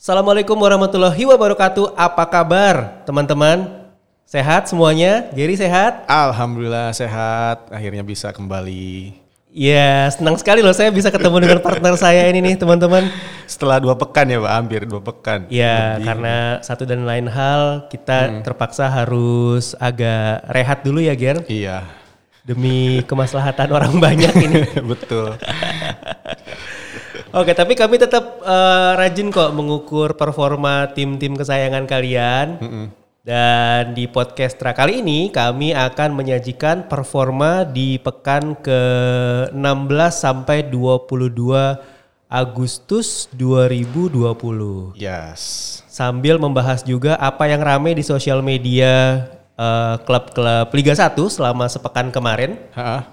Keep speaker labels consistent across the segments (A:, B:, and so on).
A: Assalamualaikum warahmatullahi wabarakatuh. Apa kabar teman-teman? Sehat semuanya? Gary sehat?
B: Alhamdulillah sehat. Akhirnya bisa kembali.
A: Ya, senang sekali loh saya bisa ketemu dengan partner saya ini nih teman-teman.
B: Setelah dua pekan ya Pak, hampir dua pekan.
A: Ya, karena satu dan lain hal kita terpaksa harus agak rehat dulu ya Ger.
B: Iya,
A: Demi kemaslahatan orang banyak ini.
B: betul.
A: Oke, tapi kami tetap eh, rajin kok mengukur performa tim-tim kesayangan kalian. Dan di podcast Tra kali ini kami akan menyajikan performa di pekan ke-16 sampai 22 Agustus 2020.
B: Yes.
A: Sambil membahas juga apa yang rame di sosial media eh, klub-klub Liga 1 selama sepekan kemarin.
B: Ha-ha.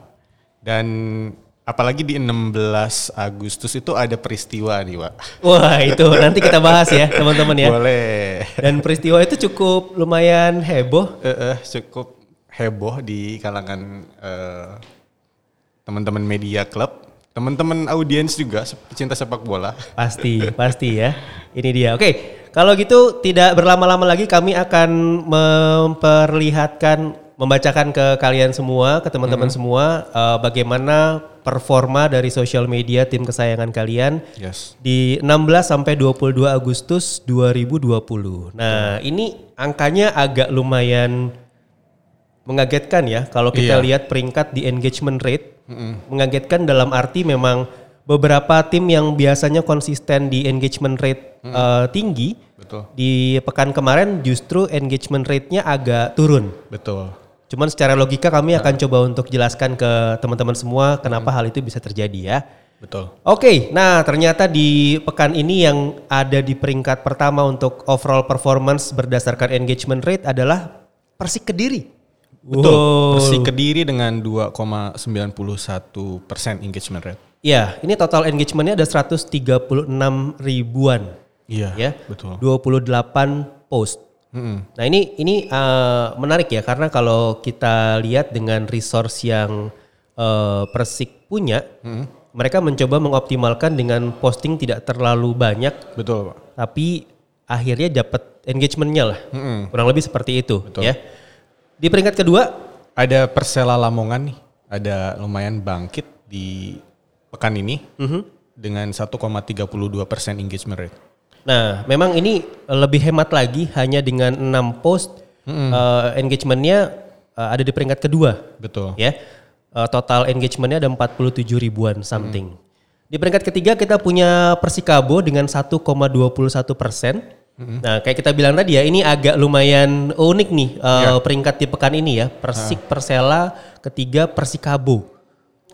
B: Dan apalagi di 16 Agustus itu ada peristiwa nih Pak.
A: Wah, itu nanti kita bahas ya, teman-teman ya.
B: Boleh.
A: Dan peristiwa itu cukup lumayan heboh.
B: Eh, eh, cukup heboh di kalangan eh, teman-teman media klub, teman-teman audiens juga pecinta sepak bola.
A: Pasti, pasti ya. Ini dia. Oke, kalau gitu tidak berlama-lama lagi kami akan memperlihatkan, membacakan ke kalian semua, ke teman-teman semua eh, bagaimana performa dari sosial media tim kesayangan kalian
B: Yes.
A: di 16 sampai 22 Agustus 2020. Nah, ini angkanya agak lumayan mengagetkan ya kalau kita
B: Iya.
A: lihat peringkat di engagement rate. Mengagetkan dalam arti memang beberapa tim yang biasanya konsisten di engagement rate eh, tinggi
B: Betul.
A: di pekan kemarin justru engagement rate-nya agak turun.
B: Betul.
A: Cuman secara logika kami akan coba untuk jelaskan ke teman-teman semua kenapa hal itu bisa terjadi ya.
B: Betul.
A: Oke, nah ternyata di pekan ini yang ada di peringkat pertama untuk overall performance berdasarkan engagement rate adalah Persik Kediri.
B: Betul.
A: Wow.
B: Persik Kediri dengan 2,91 persen engagement rate.
A: Ya, ini total engagementnya ada 136 ribuan.
B: Iya.
A: Ya,
B: Betul.
A: 28 post.
B: Mm-mm.
A: Nah ini ini eh, menarik ya karena kalau kita lihat dengan resource yang eh, Persik punya, mereka mencoba mengoptimalkan dengan posting tidak terlalu banyak,
B: Betul, Pak.
A: tapi akhirnya dapat engagementnya lah,
B: Mm-mm.
A: kurang lebih seperti itu, ya. Di peringkat kedua,
B: Ada Persela Lamongan nih, ada lumayan bangkit di pekan ini
A: Mhm.
B: dengan 1,32 persen engagement rate.
A: Nah memang ini lebih hemat lagi hanya dengan 6 post eh, engagementnya eh, ada di peringkat kedua,
B: Betul.
A: ya. Eh, total engagementnya ada 47 ribuan something. Di peringkat ketiga kita punya Persikabo dengan 1,21 persen. Nah kayak kita bilang tadi ya ini agak lumayan unik nih eh, peringkat di pekan ini ya. Persik, Persela, ketiga Persikabo.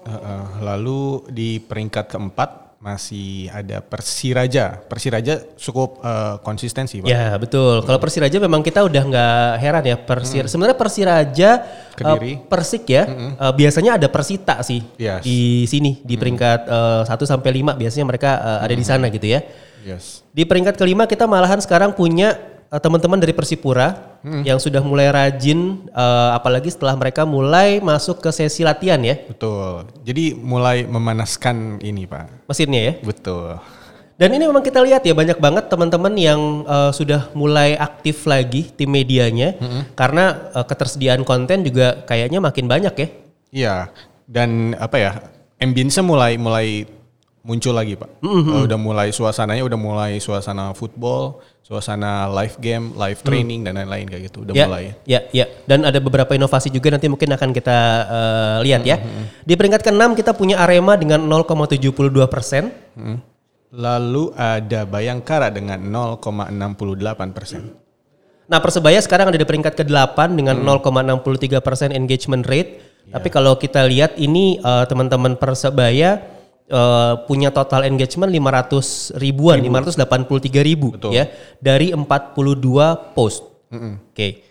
B: Uh, uh, lalu di peringkat keempat masih ada Persiraja. Persiraja cukup uh, konsisten sih, Pak.
A: Ya betul. Kalau Persiraja memang kita udah nggak heran ya Persir. Sebenarnya Persiraja,
B: Kediri.
A: eh, Persik ya, eh, biasanya ada Persita sih
B: Yes.
A: di sini di peringkat 1 sampai 5 biasanya mereka eh, ada di sana gitu ya.
B: Yes.
A: Di peringkat kelima kita malahan sekarang punya eh, teman-teman dari Persipura yang sudah mulai rajin, eh, apalagi setelah mereka mulai masuk ke sesi latihan ya
B: Betul. Jadi mulai memanaskan ini, Pak.
A: mesinnya ya.
B: Betul.
A: Dan ini memang kita lihat ya banyak banget teman-teman yang eh, sudah mulai aktif lagi tim medianya karena eh, ketersediaan konten juga kayaknya makin banyak ya.
B: Iya. Dan apa ya? Ambience mulai mulai muncul lagi, Pak. Uh, udah mulai suasananya udah mulai suasana football, suasana live game, live training dan lain-lain kayak gitu. Udah
A: ya,
B: mulai.
A: ya, ya. Dan ada beberapa inovasi juga nanti mungkin akan kita eh, lihat ya. Di peringkat keenam kita punya Arema dengan 0,72 persen.
B: Mm. Lalu ada Bayangkara dengan 0,68 persen.
A: Nah Persebaya sekarang ada di peringkat ke-8 dengan 0,63 persen engagement rate. Tapi kalau kita lihat ini eh, teman-teman Persebaya eh, punya total engagement 500 ribuan, 583 ribu
B: Betul.
A: ya dari 42 post. Oke.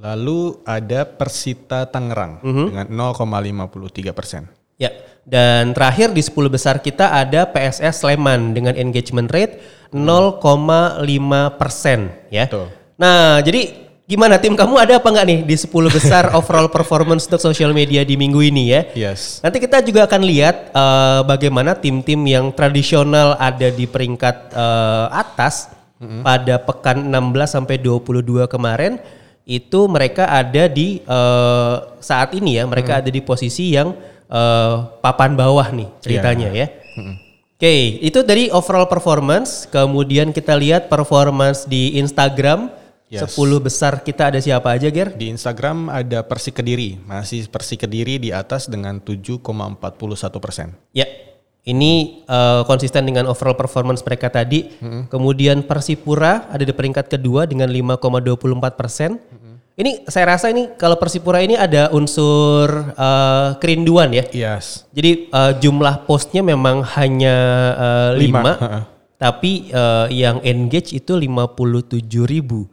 B: Lalu ada Persita Tangerang dengan 0,53 persen.
A: Ya, dan terakhir di 10 besar kita ada PSS Sleman dengan engagement rate 0,5 persen ya.
B: Betul.
A: Nah, jadi gimana tim kamu ada apa nggak nih di 10 besar overall performance untuk social media di minggu ini ya?
B: Yes.
A: Nanti kita juga akan lihat eh, bagaimana tim-tim yang tradisional ada di peringkat eh, atas pada pekan 16 sampai 22 kemarin itu mereka ada di eh, saat ini ya mereka ada di posisi yang eh, papan bawah nih ceritanya ya. Oke, itu dari overall performance. Kemudian kita lihat performance di Instagram.
B: Yes.
A: 10 besar kita ada siapa aja, Ger?
B: Di Instagram ada Persik Kediri, masih Persik Kediri di atas dengan 7,41 persen.
A: Ya, ini eh, konsisten dengan overall performance mereka tadi. Kemudian Persipura ada di peringkat kedua dengan 5,24 persen. Ini saya rasa ini kalau Persipura ini ada unsur eh, kerinduan ya.
B: Yes.
A: Jadi eh, jumlah postnya memang hanya
B: Lima,
A: lima,
B: heeh.
A: Tapi eh, yang engage itu 57 ribu.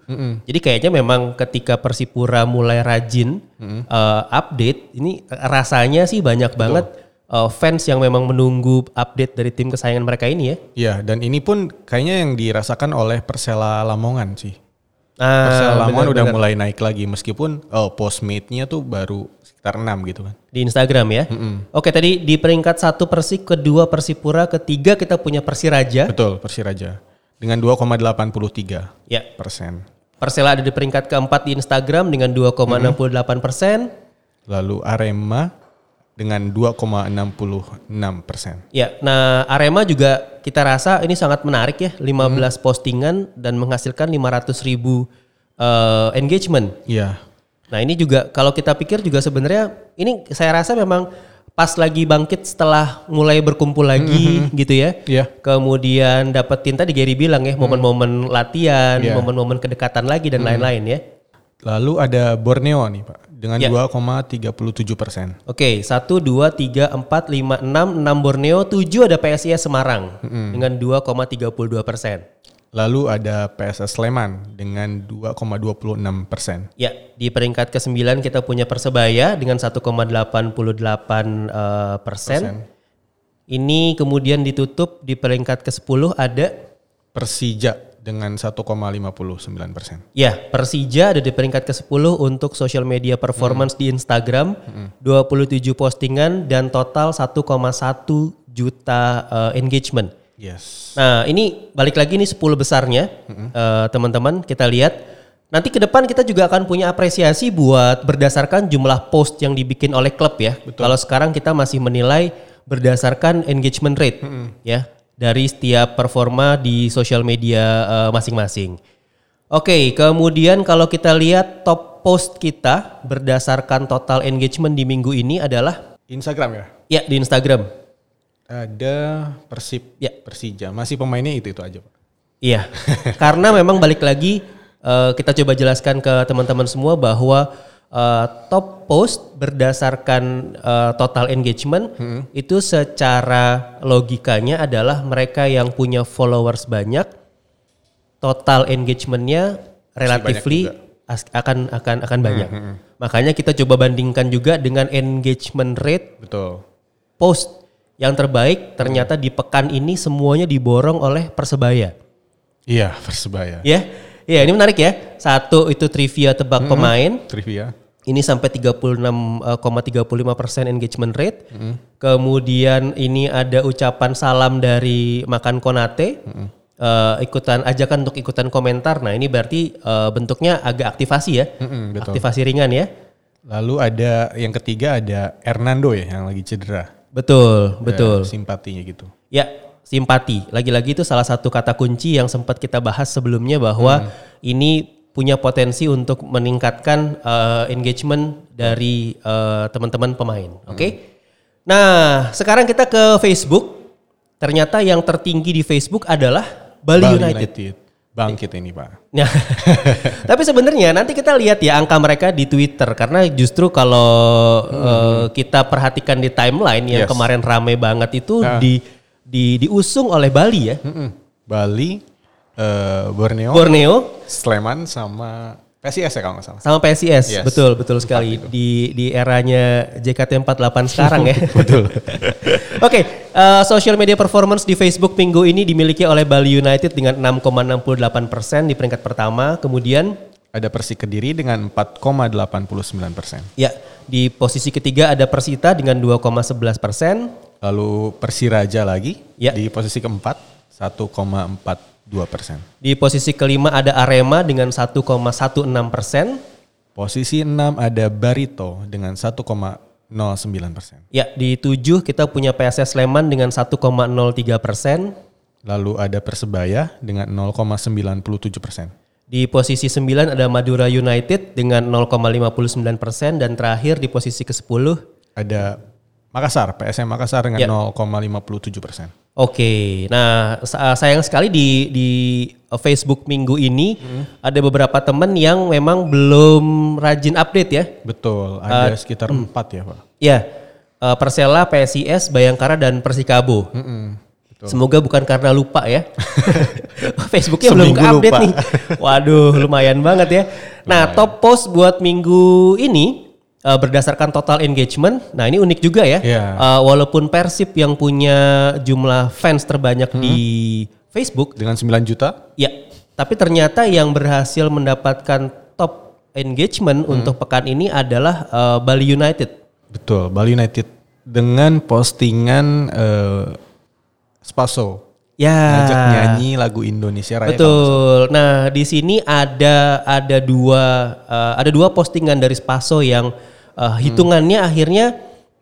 A: Jadi kayaknya memang ketika Persipura mulai rajin eh, update, ini rasanya sih banyak banget eh, fans yang memang menunggu update dari tim kesayangan mereka ini ya.
B: Iya, dan ini pun kayaknya yang dirasakan oleh Persela Lamongan sih.
A: Ah,
B: Lamongan udah mulai naik lagi meskipun oh postmate-nya tuh baru sekitar 6 gitu kan.
A: di Instagram ya. Oke tadi di peringkat satu Persik, kedua Persipura, ketiga kita punya Persiraja.
B: Betul, Persiraja. Dengan 2,83
A: Ya.
B: persen.
A: Persela ada di peringkat keempat di Instagram dengan 2,68 persen.
B: Lalu Arema dengan 2,66 persen.
A: Ya, nah Arema juga kita rasa ini sangat menarik ya, 15 postingan dan menghasilkan 500 ribu eh, engagement.
B: Iya,
A: Nah ini juga kalau kita pikir juga sebenarnya ini saya rasa memang pas lagi bangkit setelah mulai berkumpul lagi gitu ya.
B: Iya.
A: Kemudian dapetin tadi Gary bilang ya momen-momen latihan,
B: Iya.
A: momen-momen kedekatan lagi dan lain-lain ya.
B: Lalu ada Borneo nih Pak dengan
A: Ya.
B: 2,37 persen.
A: Oke, 1, 2, 3, 4, 5, 6, 6 Borneo, 7 ada PSIS Semarang dengan 2,32 persen.
B: Lalu ada PSS Sleman dengan 2,26 persen.
A: Ya, di peringkat ke-9 kita punya Persebaya dengan 1,88 eh, persen. Ini kemudian ditutup di peringkat ke-10 ada
B: Persija dengan 1,59 persen.
A: ya Persija ada di peringkat ke-10 untuk social media performance di Instagram 27 postingan dan total 1,1 juta eh, engagement.
B: Yes.
A: Nah, ini balik lagi nih 10 besarnya, eh, teman-teman. Kita lihat nanti ke depan kita juga akan punya apresiasi buat berdasarkan jumlah post yang dibikin oleh klub ya. Kalau sekarang kita masih menilai berdasarkan engagement rate, ya, dari setiap performa di sosial media eh, masing-masing. Oke, kemudian kalau kita lihat top post kita berdasarkan total engagement di minggu ini adalah
B: Instagram ya?
A: ya di Instagram.
B: Ada Persib,
A: Ya.
B: Persija. Masih pemainnya itu-itu aja Pak.
A: Iya, karena memang balik lagi eh, kita coba jelaskan ke teman-teman semua bahwa eh, top post berdasarkan eh, total engagement itu secara logikanya adalah mereka yang punya followers banyak, total engagementnya relatively akan akan akan banyak. Makanya kita coba bandingkan juga dengan engagement rate
B: Betul.
A: post yang terbaik ternyata di pekan ini semuanya diborong oleh Persebaya.
B: Iya, Persebaya.
A: Ya, ya ini menarik ya. Satu itu trivia tebak pemain.
B: Trivia.
A: Ini sampai 36,35 persen engagement rate. Kemudian ini ada ucapan salam dari Makan Konate. Eh, ikutan ajakan untuk ikutan komentar. Nah ini berarti eh, bentuknya agak aktivasi ya.
B: Mm-mm, betul.
A: Aktivasi ringan ya.
B: Lalu ada yang ketiga ada Hernando ya yang lagi cedera.
A: Betul, betul.
B: Ya, simpatinya gitu.
A: Ya, simpati. Lagi-lagi itu salah satu kata kunci yang sempat kita bahas sebelumnya bahwa ini punya potensi untuk meningkatkan eh, engagement dari eh, teman-teman pemain. Oke. Nah, sekarang kita ke Facebook. Ternyata yang tertinggi di Facebook adalah Bali, United.
B: Bangkit ini Pak.
A: Nah, tapi sebenarnya nanti kita lihat ya angka mereka di Twitter karena justru kalau eh, kita perhatikan di timeline yang
B: Yes.
A: kemarin rame banget itu
B: Nah.
A: di di diusung oleh Bali ya.
B: Mm-mm. Bali, eh, Borneo,
A: Borneo
B: Sleman sama PSIS ya kalau nggak salah.
A: sama PSIS.
B: Yes.
A: Betul, betul sekali di di eranya JKT48 sekarang ya.
B: Betul.
A: Oke, eh, social media performance di Facebook minggu ini dimiliki oleh Bali United dengan 6,68% di peringkat pertama. Kemudian
B: Ada Persik Kediri dengan 4,89 persen.
A: Ya, di posisi ketiga ada Persita dengan 2,11 persen.
B: Lalu Persiraja lagi
A: Ya.
B: di posisi keempat 1,42 persen.
A: Di posisi kelima ada Arema dengan 1,16 persen.
B: Posisi 6 ada Barito dengan 1,09 persen.
A: Ya, di tujuh kita punya PSS Sleman dengan 1,03 persen.
B: Lalu ada Persebaya dengan 0,97 persen.
A: Di posisi 9 ada Madura United dengan 0,59 persen dan terakhir di posisi ke-10
B: Ada Makassar, PSM Makassar dengan
A: Ya.
B: 0,57 persen.
A: Oke, nah sa- sayang sekali di di uh, Facebook minggu ini ada beberapa teman yang memang belum rajin update ya.
B: Betul, ada sekitar empat ya Pak.
A: Ya, uh, Persela, PSIS, Bayangkara dan Persikabo. Semoga bukan karena lupa ya. Facebooknya belum update
B: lupa.
A: nih. Waduh, lumayan banget ya. Nah, top post buat minggu ini uh, berdasarkan total engagement. Nah, ini unik juga ya.
B: Iya.
A: Uh, walaupun Persib yang punya jumlah fans terbanyak di Facebook,
B: Dengan 9 juta,
A: ya, tapi ternyata yang berhasil mendapatkan top engagement untuk pekan ini adalah uh, Bali United.
B: betul, Bali United dengan postingan eh, Spaso.
A: Ya.
B: Ngajak nyanyi lagu Indonesia Raya.
A: Betul. Nah, di sini ada ada dua eh, ada dua postingan dari Spaso yang eh, hitungannya akhirnya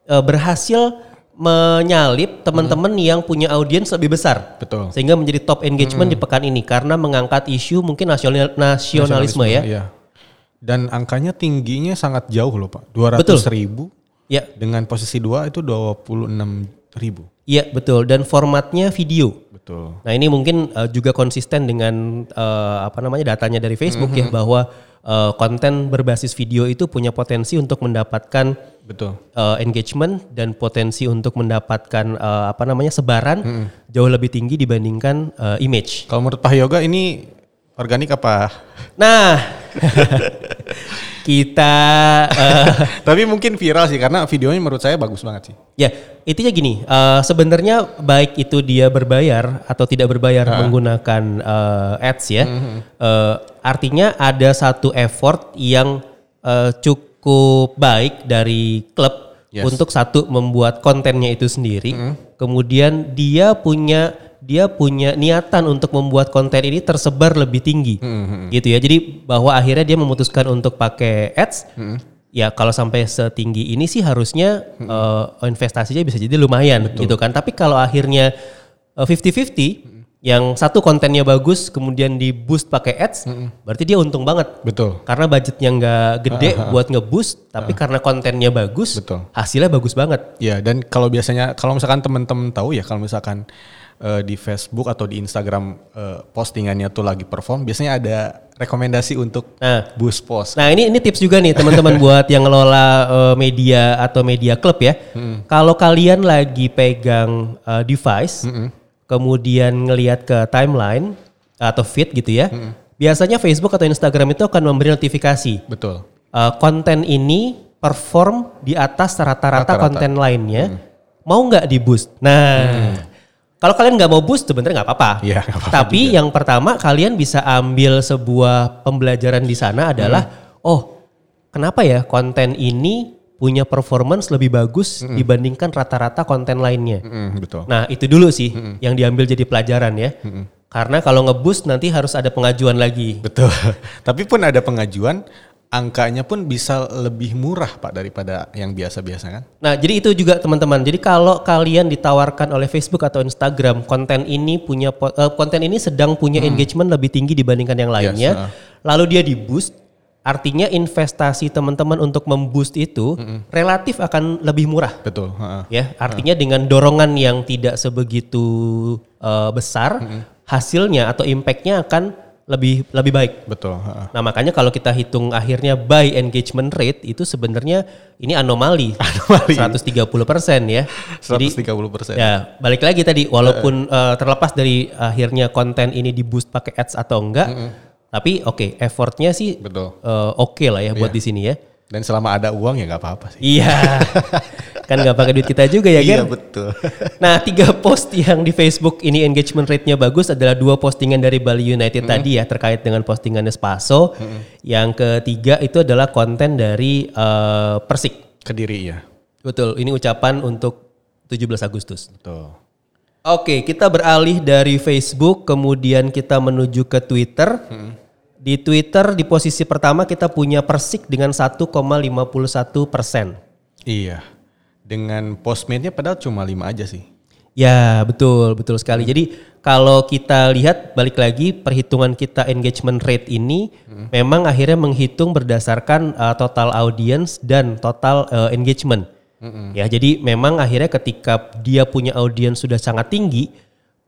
A: eh, berhasil menyalip teman-teman yang punya audiens lebih besar.
B: Betul.
A: Sehingga menjadi top engagement di pekan ini karena mengangkat isu mungkin nasional nasionalisme, ya.
B: Iya. Dan angkanya tingginya sangat jauh loh Pak. 200
A: Betul.
B: ribu
A: Ya,
B: dengan posisi 2 itu 26 ribu.
A: iya betul dan formatnya video.
B: Betul.
A: Nah ini mungkin uh, juga konsisten dengan uh, apa namanya datanya dari Facebook ya bahwa uh, konten berbasis video itu punya potensi untuk mendapatkan
B: Betul.
A: uh, engagement dan potensi untuk mendapatkan uh, apa namanya sebaran jauh lebih tinggi dibandingkan uh, image.
B: Kalau menurut Pak Yoga ini organik apa?
A: Nah kita uh,
B: Tapi mungkin viral sih karena videonya menurut saya bagus banget sih.
A: Ya, intinya gini, eh, sebenarnya baik itu dia berbayar atau tidak berbayar menggunakan eh, ads ya, eh, artinya ada satu effort yang eh, cukup baik dari klub
B: Yes.
A: untuk satu membuat kontennya itu sendiri, kemudian dia punya dia punya niatan untuk membuat konten ini tersebar lebih tinggi, gitu ya. Jadi bahwa akhirnya dia memutuskan untuk pakai ads. Ya kalau sampai setinggi ini sih harusnya eh, investasinya bisa jadi lumayan gitu kan. Tapi kalau akhirnya eh, 50-50 yang satu kontennya bagus kemudian di boost pakai ads, berarti dia untung banget.
B: Betul.
A: Karena budgetnya nggak gede buat nge-boost, tapi karena kontennya bagus,
B: Betul.
A: hasilnya bagus banget.
B: Ya dan kalau biasanya kalau misalkan teman-teman tahu ya kalau misalkan eh, di Facebook atau di Instagram eh, postingannya tuh lagi perform, biasanya ada rekomendasi untuk
A: Nah,
B: boost post.
A: Nah ini ini tips juga nih teman-teman buat yang ngelola eh, media atau media klub ya. Kalau kalian lagi pegang eh, device, kemudian ngelihat ke timeline atau feed gitu ya, biasanya Facebook atau Instagram itu akan memberi notifikasi
B: Betul.
A: Eh, konten ini perform di atas rata-rata konten lainnya, mau nggak di boost? Nah. Kalau kalian nggak mau boost sebenarnya nggak apa-apa.
B: Iya, apa-apa
A: Tapi yang pertama kalian bisa ambil sebuah pembelajaran di sana adalah oh kenapa ya konten ini punya performance lebih bagus dibandingkan rata-rata konten lainnya.
B: Mm, betul.
A: Nah itu dulu sih yang diambil jadi pelajaran ya. Karena kalau ngeboost nanti harus ada pengajuan lagi.
B: Betul. Tapi pun ada pengajuan, angkanya pun bisa lebih murah Pak daripada yang biasa-biasa kan?
A: Nah, jadi itu juga teman-teman. Jadi kalau kalian ditawarkan oleh Facebook atau Instagram konten ini punya eh, konten ini sedang punya engagement lebih tinggi dibandingkan yang lainnya,
B: uh.
A: lalu dia di boost, artinya investasi teman-teman untuk memboost itu relatif akan lebih murah.
B: Betul. heeh.
A: Ya, artinya dengan dorongan yang tidak sebegitu eh, besar, hasilnya atau impactnya akan lebih lebih baik.
B: Betul.
A: Nah makanya kalau kita hitung akhirnya by engagement rate itu sebenarnya ini anomali.
B: Anomali.
A: 130 persen ya. Jadi
B: 130 persen.
A: ya balik lagi tadi walaupun eh, terlepas dari akhirnya konten ini di boost pakai ads atau enggak. Tapi oke effortnya sih
B: Betul.
A: eh, oke lah ya buat di sini ya.
B: Dan selama ada uang ya nggak apa-apa sih.
A: Iya. kan nggak pakai duit kita juga ya
B: Iya
A: Ger?
B: betul.
A: Nah, tiga post yang di Facebook ini engagement rate-nya bagus adalah dua postingan dari Bali United tadi ya terkait dengan postingannya Spaso. Yang ketiga itu adalah konten dari eh, Persik.
B: Kediri ya.
A: Betul, ini ucapan untuk 17 Agustus.
B: Betul.
A: Oke, kita beralih dari Facebook, kemudian kita menuju ke Twitter. Di Twitter di posisi pertama kita punya Persik dengan 1,51 persen.
B: Iya. Dengan postmate-nya padahal cuma 5 aja sih.
A: Ya betul betul sekali. Jadi kalau kita lihat balik lagi perhitungan kita engagement rate ini memang akhirnya menghitung berdasarkan uh, total audience dan total uh, engagement. Ya jadi memang akhirnya ketika dia punya audience sudah sangat tinggi,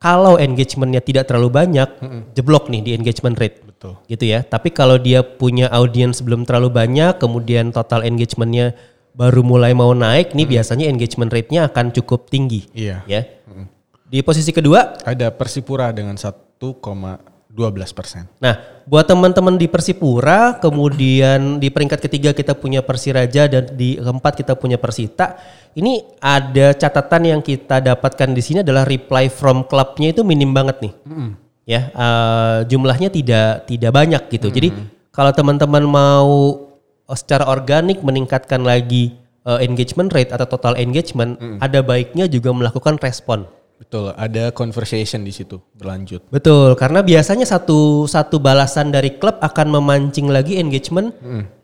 A: kalau engagementnya tidak terlalu banyak, jeblok nih di engagement rate.
B: Betul.
A: Gitu ya. Tapi kalau dia punya audience belum terlalu banyak, kemudian total engagementnya baru mulai mau naik, nih biasanya engagement rate-nya akan cukup tinggi.
B: Iya.
A: Ya. Di posisi kedua,
B: Ada Persipura dengan 1,12 persen.
A: nah buat teman-teman di Persipura, kemudian di peringkat ketiga kita punya Persiraja dan di keempat kita punya Persita. Ini ada catatan yang kita dapatkan di sini adalah reply from clubnya itu minim banget nih. Ya, eh, jumlahnya tidak tidak banyak gitu. Jadi kalau teman-teman mau secara organik meningkatkan lagi eh, engagement rate atau total engagement, ada baiknya juga melakukan respon.
B: Betul, ada conversation di situ berlanjut.
A: Betul, karena biasanya satu satu balasan dari klub akan memancing lagi engagement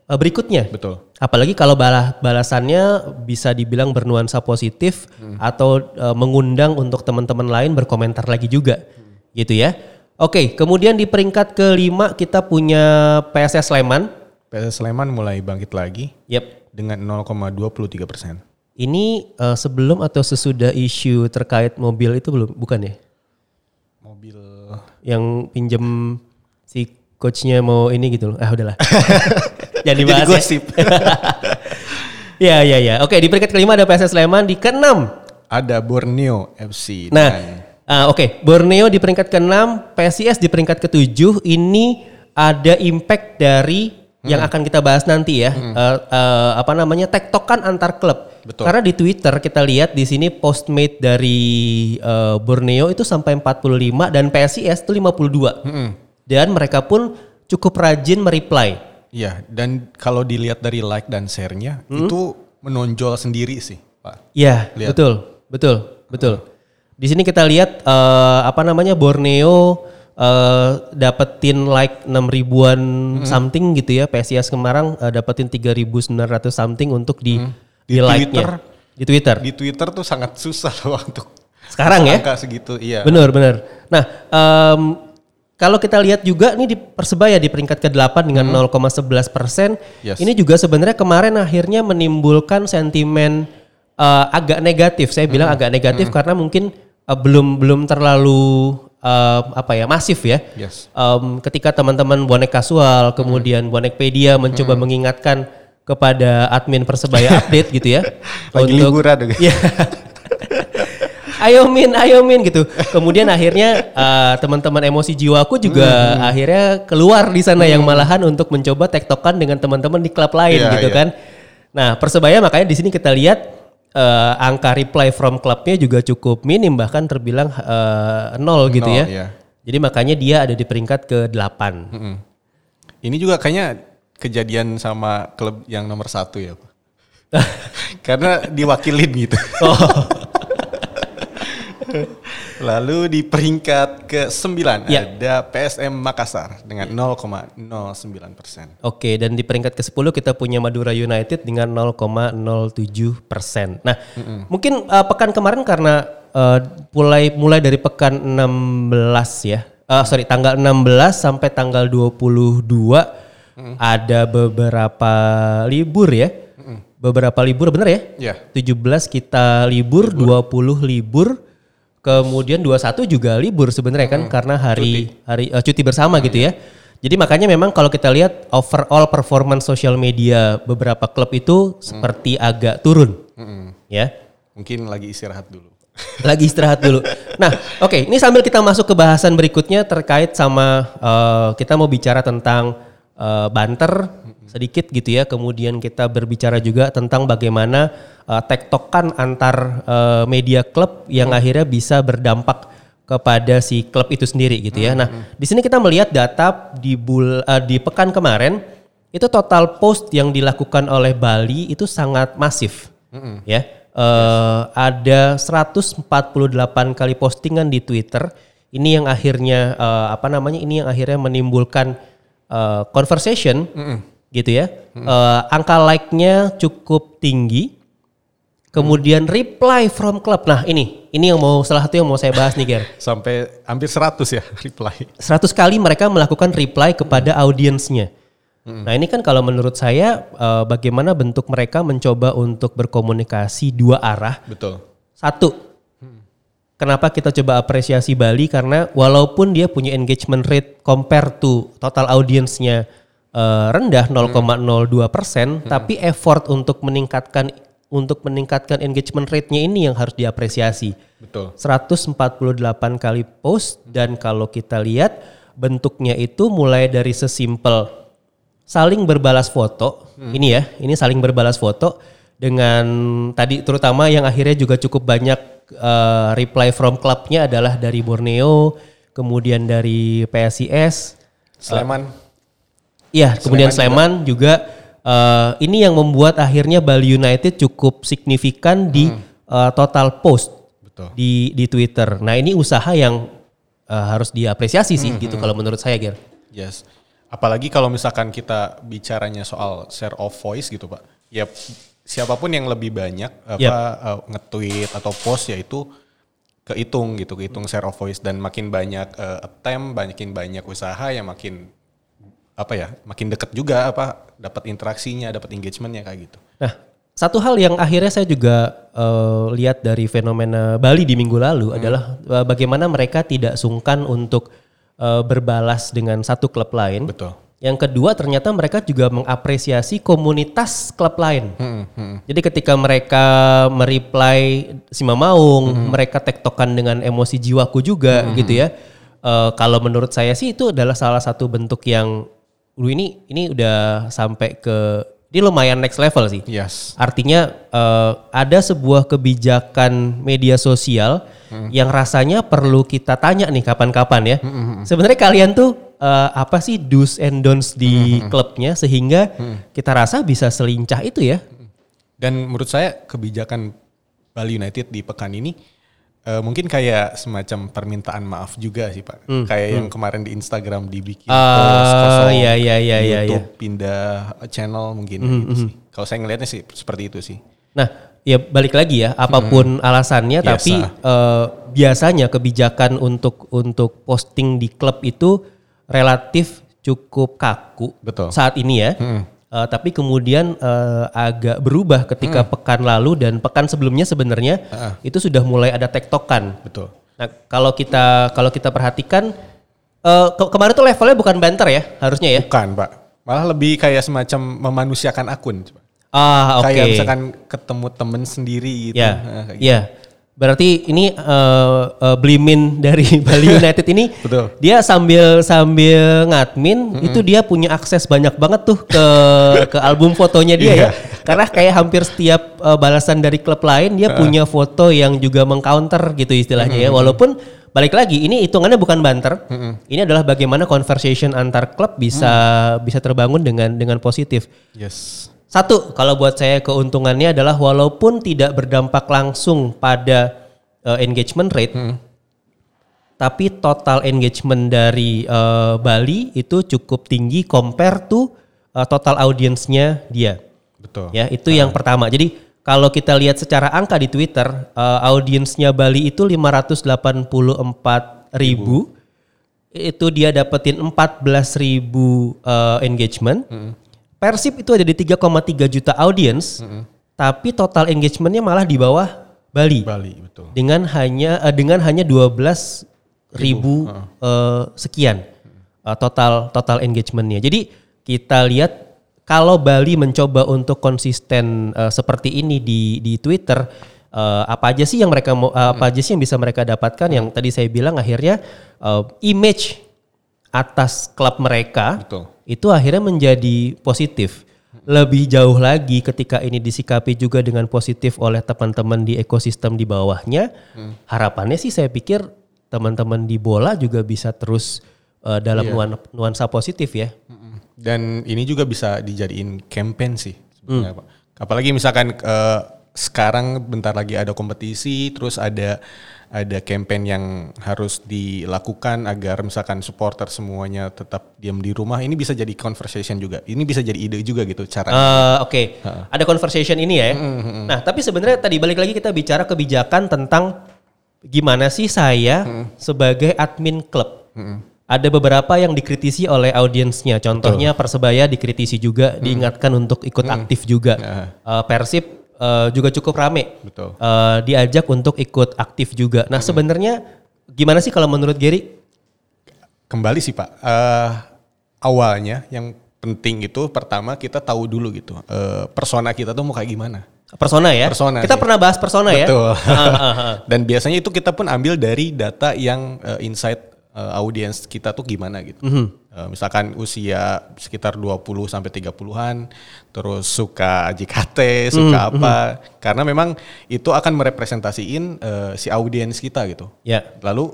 A: eh, berikutnya.
B: Betul.
A: Apalagi kalau bala- balasannya bisa dibilang bernuansa positif atau eh, mengundang untuk teman-teman lain berkomentar lagi juga, gitu ya. Oke, kemudian di peringkat kelima kita punya PSS Sleman.
B: PSS Sleman mulai bangkit lagi
A: Yep.
B: dengan 0,23 persen.
A: Ini eh, sebelum atau sesudah isu terkait mobil itu belum, bukan ya?
B: Mobil
A: Yang pinjem si coachnya mau ini gitu loh. Ah udahlah. Jangan dibahas
B: Jadi
A: ya.
B: gosip.
A: Ya ya ya. Oke di peringkat kelima ada PSS Sleman di keenam.
B: ada Borneo FC
A: Nah,
B: dengan
A: ah, oke Borneo di peringkat keenam, PSIS di peringkat ketujuh. Ini ada impact dari yang akan kita bahas nanti ya. Eh, eh, apa namanya tektokan antar klub.
B: Betul.
A: Karena di Twitter kita lihat di sini postmate dari eh, Borneo itu sampai 45 dan PSIS itu 52. Dan mereka pun cukup rajin mereply.
B: Iya, dan kalau dilihat dari like dan share-nya itu menonjol sendiri sih, Pak.
A: Iya, betul, betul, betul. Di sini kita lihat eh, apa namanya Borneo eh, dapetin like 6 ribuan something gitu ya. PSIS kemarin eh, dapetin 3.900 something untuk di di,
B: Di
A: like-nya.
B: Twitter.
A: Di Twitter.
B: Di Twitter tuh sangat susah loh untuk
A: Sekarang ya?
B: angka segitu, iya.
A: Benar, benar. Nah, em, kalau kita lihat juga nih di Persebaya di peringkat ke-8 dengan 0,11 persen.
B: Yes.
A: Ini juga sebenarnya kemarin akhirnya menimbulkan sentimen eh, agak negatif. Saya bilang agak negatif karena mungkin eh, belum belum terlalu eh, apa ya masif ya.
B: Yes.
A: Em, ketika teman-teman bonek kasual, kemudian bonekpedia mencoba mengingatkan kepada admin Persebaya update gitu ya.
B: Lagi liburan.
A: Iya. ayo min, ayo min gitu. Kemudian akhirnya eh, teman-teman emosi jiwaku juga akhirnya keluar di sana yang malahan untuk mencoba tektokan dengan teman-teman di klub lain
B: Iya,
A: gitu
B: iya.
A: kan. Nah persebaya makanya di sini kita lihat eh, angka reply from klubnya juga cukup minim bahkan terbilang eh, nol gitu
B: Nol,
A: ya.
B: iya.
A: Jadi makanya dia ada di peringkat ke 8
B: Mm-mm. Ini juga kayaknya kejadian sama klub yang nomor satu ya, Pak. Karena diwakilin gitu.
A: Oh.
B: Lalu di peringkat ke-9
A: Ya.
B: ada PSM Makassar dengan 0,09 persen.
A: Oke, dan di peringkat ke-10 kita punya Madura United dengan 0,07 persen. Nah, mungkin uh, pekan kemarin karena uh, mulai mulai dari pekan 16 ya, uh, sorry tanggal 16 sampai tanggal 22 ada beberapa libur ya, beberapa libur bener ya?
B: Ya.
A: 17 kita libur, 20 libur, kemudian 21 juga libur sebenarnya kan karena hari hari eh, cuti bersama gitu ya. Jadi makanya memang kalau kita lihat overall performance social media beberapa klub itu seperti agak turun. Ya.
B: Mungkin lagi istirahat dulu.
A: Lagi istirahat dulu. Nah, oke, ini sambil kita masuk ke bahasan berikutnya terkait sama eh, kita mau bicara tentang eh, banter sedikit gitu ya. Kemudian kita berbicara juga tentang bagaimana eh, tektokan antar eh, media klub yang akhirnya bisa berdampak kepada si klub itu sendiri gitu ya. Nah, di sini kita melihat data di bul eh, di pekan kemarin itu total post yang dilakukan oleh Bali itu sangat masif. Ya. Eh, Ada 148 kali postingan di Twitter. Ini yang akhirnya eh, apa namanya? Ini yang akhirnya menimbulkan eh, conversation, gitu ya. Eh, angka like-nya cukup tinggi. Kemudian reply from club. Nah ini, ini yang mau salah satu yang mau saya bahas nih, Ger.
B: Sampai hampir 100 ya reply.
A: 100 kali mereka melakukan reply kepada audiensnya. Nah ini kan kalau menurut saya eh, bagaimana bentuk mereka mencoba untuk berkomunikasi dua arah.
B: Betul.
A: Satu, kenapa kita coba apresiasi Bali karena walaupun dia punya engagement rate compare to total audiensnya eh, rendah 0,02 persen, tapi effort untuk meningkatkan untuk meningkatkan engagement rate-nya ini yang harus diapresiasi.
B: Betul.
A: 148 kali post dan kalau kita lihat bentuknya itu mulai dari sesimpel saling berbalas foto. Ini ya, ini saling berbalas foto dengan tadi terutama yang akhirnya juga cukup banyak eh, reply from clubnya adalah dari Borneo, kemudian dari PSIS,
B: Sleman.
A: Iya, kemudian Sleman juga eh, ini yang membuat akhirnya Bali United cukup signifikan di eh, total post
B: Betul.
A: di di Twitter. Nah, ini usaha yang eh, harus diapresiasi sih gitu kalau menurut saya, Ger.
B: Yes. Apalagi kalau misalkan kita bicaranya soal share of voice gitu, Pak. Ya siapa pun yang lebih banyak apa
A: Yep.
B: eh, nge-tweet atau post yaitu kehitung gitu, kehitung share of voice dan makin banyak eh, attempt, makin banyak usaha yang makin apa ya, makin deket juga apa dapat interaksinya, dapat engagementnya kayak gitu.
A: Nah, satu hal yang akhirnya saya juga eh, lihat dari fenomena Bali di minggu lalu adalah eh, bagaimana mereka tidak sungkan untuk eh, berbalas dengan satu klub lain.
B: Betul.
A: Yang kedua ternyata mereka juga mengapresiasi komunitas klub lain.
B: Hmm, hmm.
A: Jadi ketika mereka mereply Sima Maung, mereka tektokan dengan emosi jiwaku juga gitu ya. Eh, kalau menurut saya sih itu adalah salah satu bentuk yang lu ini ini udah sampai ke ini lumayan next level sih.
B: Yes.
A: Artinya eh, ada sebuah kebijakan media sosial yang rasanya perlu kita tanya nih kapan-kapan ya. Sebenarnya kalian tuh eh, apa sih do's and don'ts di klubnya sehingga kita rasa bisa selincah itu ya.
B: Dan menurut saya kebijakan Bali United di pekan ini eh, mungkin kayak semacam permintaan maaf juga sih Pak. kayak yang kemarin di Instagram dibikin
A: Hmm,
B: post kosong,
A: iya, iya, iya, iya,
B: YouTube pindah channel mungkin
A: Hmm,
B: gitu sih. Kalau saya ngelihatnya sih seperti itu sih.
A: Nah, ya balik lagi ya, apa pun alasannya,
B: Biasa.
A: tapi eh, biasanya kebijakan untuk untuk posting di klub itu relatif cukup kaku
B: Betul.
A: saat ini ya. Eh, tapi kemudian eh, agak berubah ketika pekan lalu dan pekan sebelumnya sebenarnya itu sudah mulai ada tektokan.
B: Betul.
A: Nah, kalau kita kalau kita perhatikan eh, ke- kemarin tuh levelnya bukan banter ya, harusnya ya.
B: Bukan Pak. Malah lebih kayak semacam memanusiakan akun.
A: Ah, oke.
B: Kayak misalkan ketemu temen sendiri gitu.
A: Ya,
B: Nah, gitu.
A: ya. Berarti ini eh, eh, Blimin dari Bali United ini,
B: Betul.
A: dia sambil sambil ngadmin itu dia punya akses banyak banget tuh ke ke album fotonya dia ya.
B: Iya.
A: Karena kayak hampir setiap eh, balasan dari klub lain dia punya foto yang juga mengcounter gitu istilahnya ya. Walaupun balik lagi ini hitungannya bukan banter. Ini adalah bagaimana conversation antar klub bisa bisa terbangun dengan dengan positif.
B: Yes.
A: Satu, kalau buat saya keuntungannya adalah walaupun tidak berdampak langsung pada uh, engagement rate, tapi total engagement dari uh, Bali itu cukup tinggi compare to uh, total audiensnya dia.
B: Betul.
A: Ya, itu yang pertama. Jadi kalau kita lihat secara angka di Twitter, uh, audiensnya Bali itu 584 ribu. Itu dia dapetin 14 ribu uh, engagement. Persib itu ada di 3,3 juta audiens. Tapi total engagementnya malah di bawah Bali.
B: Bali, betul.
A: Dengan hanya eh, dengan hanya 12 ribu eh, sekian eh, total total engagementnya. Jadi kita lihat kalau Bali mencoba untuk konsisten eh, seperti ini di di Twitter, eh, apa aja sih yang mereka mau, eh, apa aja sih yang bisa mereka dapatkan? Yang tadi saya bilang akhirnya eh, image atas klub mereka
B: Betul.
A: itu akhirnya menjadi positif. Lebih jauh lagi ketika ini disikapi juga dengan positif oleh teman-teman di ekosistem di bawahnya, harapannya sih saya pikir teman-teman di bola juga bisa terus eh, dalam nuan- nuansa positif ya.
B: Dan ini juga bisa dijadiin campaign sih sebenarnya Pak. Apalagi misalkan eh, sekarang bentar lagi ada kompetisi, terus ada ada campaign yang harus dilakukan agar misalkan supporter semuanya tetap diam di rumah. Ini bisa jadi conversation juga. Ini bisa jadi ide juga gitu cara.
A: Uh, Oke, okay. ada conversation ini ya. Mm -hmm. Nah, tapi sebenarnya tadi balik lagi kita bicara kebijakan tentang gimana sih saya mm. sebagai admin klub. Mm ada beberapa yang dikritisi oleh audiensnya. Contohnya Betul. Persebaya dikritisi juga, hmm. diingatkan untuk ikut hmm. aktif juga. Uh, Persib uh, juga cukup rame. Betul. Uh, diajak untuk ikut aktif juga. Nah, hmm. sebenarnya gimana sih kalau menurut Gary?
B: Kembali sih, Pak. Uh, awalnya yang penting itu pertama kita tahu dulu gitu. Uh, persona kita tuh mau kayak gimana.
A: Persona ya. Persona. Kita sih. pernah bahas persona
B: Betul.
A: ya.
B: Betul. Dan biasanya itu kita pun ambil dari data yang uh, insight uh, audiens kita tuh gimana gitu. Mm -hmm. Uh, misalkan usia sekitar 20 sampai 30-an, terus suka JKT, suka mm apa. Karena memang itu akan merepresentasiin uh, si audiens kita gitu.
A: Yeah.
B: Lalu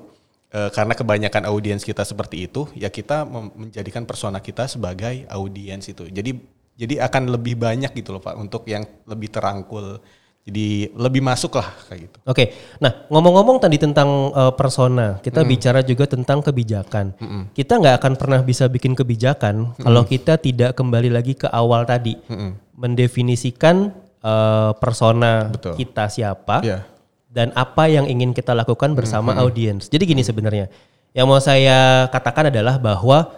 B: uh, karena kebanyakan audiens kita seperti itu, ya kita menjadikan persona kita sebagai audiens itu. Jadi jadi akan lebih banyak gitu loh Pak untuk yang lebih terangkul jadi lebih masuk lah kayak gitu.
A: Oke, nah ngomong-ngomong tadi tentang uh, persona, kita mm. bicara juga tentang kebijakan. Mm -mm. Kita nggak akan pernah bisa bikin kebijakan mm kalau kita tidak kembali lagi ke awal tadi, mm mendefinisikan uh, persona Betul. kita siapa yeah. dan apa yang ingin kita lakukan bersama mm audiens. Jadi gini mm sebenarnya, yang mau saya katakan adalah bahwa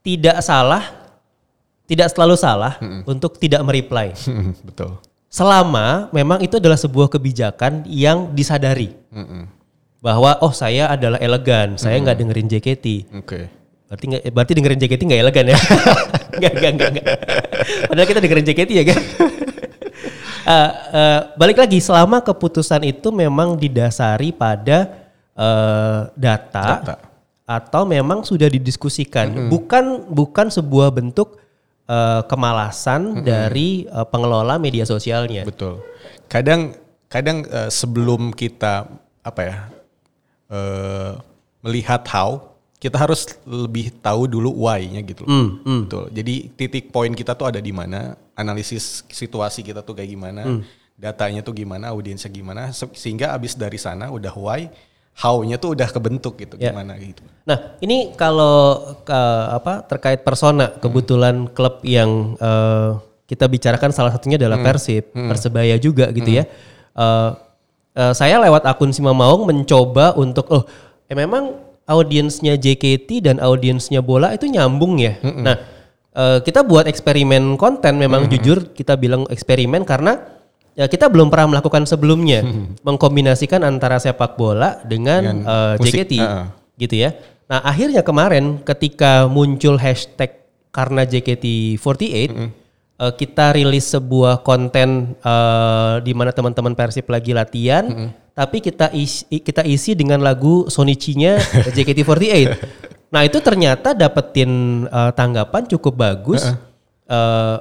A: tidak salah, tidak selalu salah mm untuk tidak mereply.
B: Betul
A: selama memang itu adalah sebuah kebijakan yang disadari mm -mm. bahwa oh saya adalah elegan, saya nggak mm dengerin JKT.
B: Oke. Okay.
A: Berarti nggak berarti dengerin JKT nggak elegan ya? Nggak nggak nggak. Padahal kita dengerin JKT ya kan? uh, uh, balik lagi selama keputusan itu memang didasari pada uh, data, data atau memang sudah didiskusikan, mm -hmm. bukan bukan sebuah bentuk uh, kemalasan mm -hmm. dari uh, pengelola media sosialnya.
B: Betul. Kadang kadang uh, sebelum kita apa ya uh, melihat how kita harus lebih tahu dulu why-nya gitu. Mm, mm. Betul. Jadi titik poin kita tuh ada di mana, analisis situasi kita tuh kayak gimana, mm. datanya tuh gimana, audiensnya gimana, sehingga abis dari sana udah why, how-nya tuh udah kebentuk gitu yeah. gimana gitu.
A: Nah, ini kalau ke, apa terkait persona, kebetulan hmm. klub yang uh, kita bicarakan salah satunya adalah hmm. Persib, hmm. Persebaya juga gitu ya. hmm. ya. Uh, uh, saya lewat akun Sima Maung mencoba untuk oh, eh memang audiensnya JKT dan audiensnya bola itu nyambung ya. Hmm. Nah, uh, kita buat eksperimen konten memang hmm. jujur kita bilang eksperimen karena ya kita belum pernah melakukan sebelumnya hmm. mengkombinasikan antara sepak bola dengan, dengan uh, JKT uh. gitu ya. Nah akhirnya kemarin ketika muncul hashtag karena JKT48 hmm. uh, kita rilis sebuah konten uh, di mana teman-teman Persib lagi latihan, hmm. tapi kita isi, kita isi dengan lagu Sonichi-nya JKT48. nah itu ternyata dapetin uh, tanggapan cukup bagus. Uh -uh. Uh,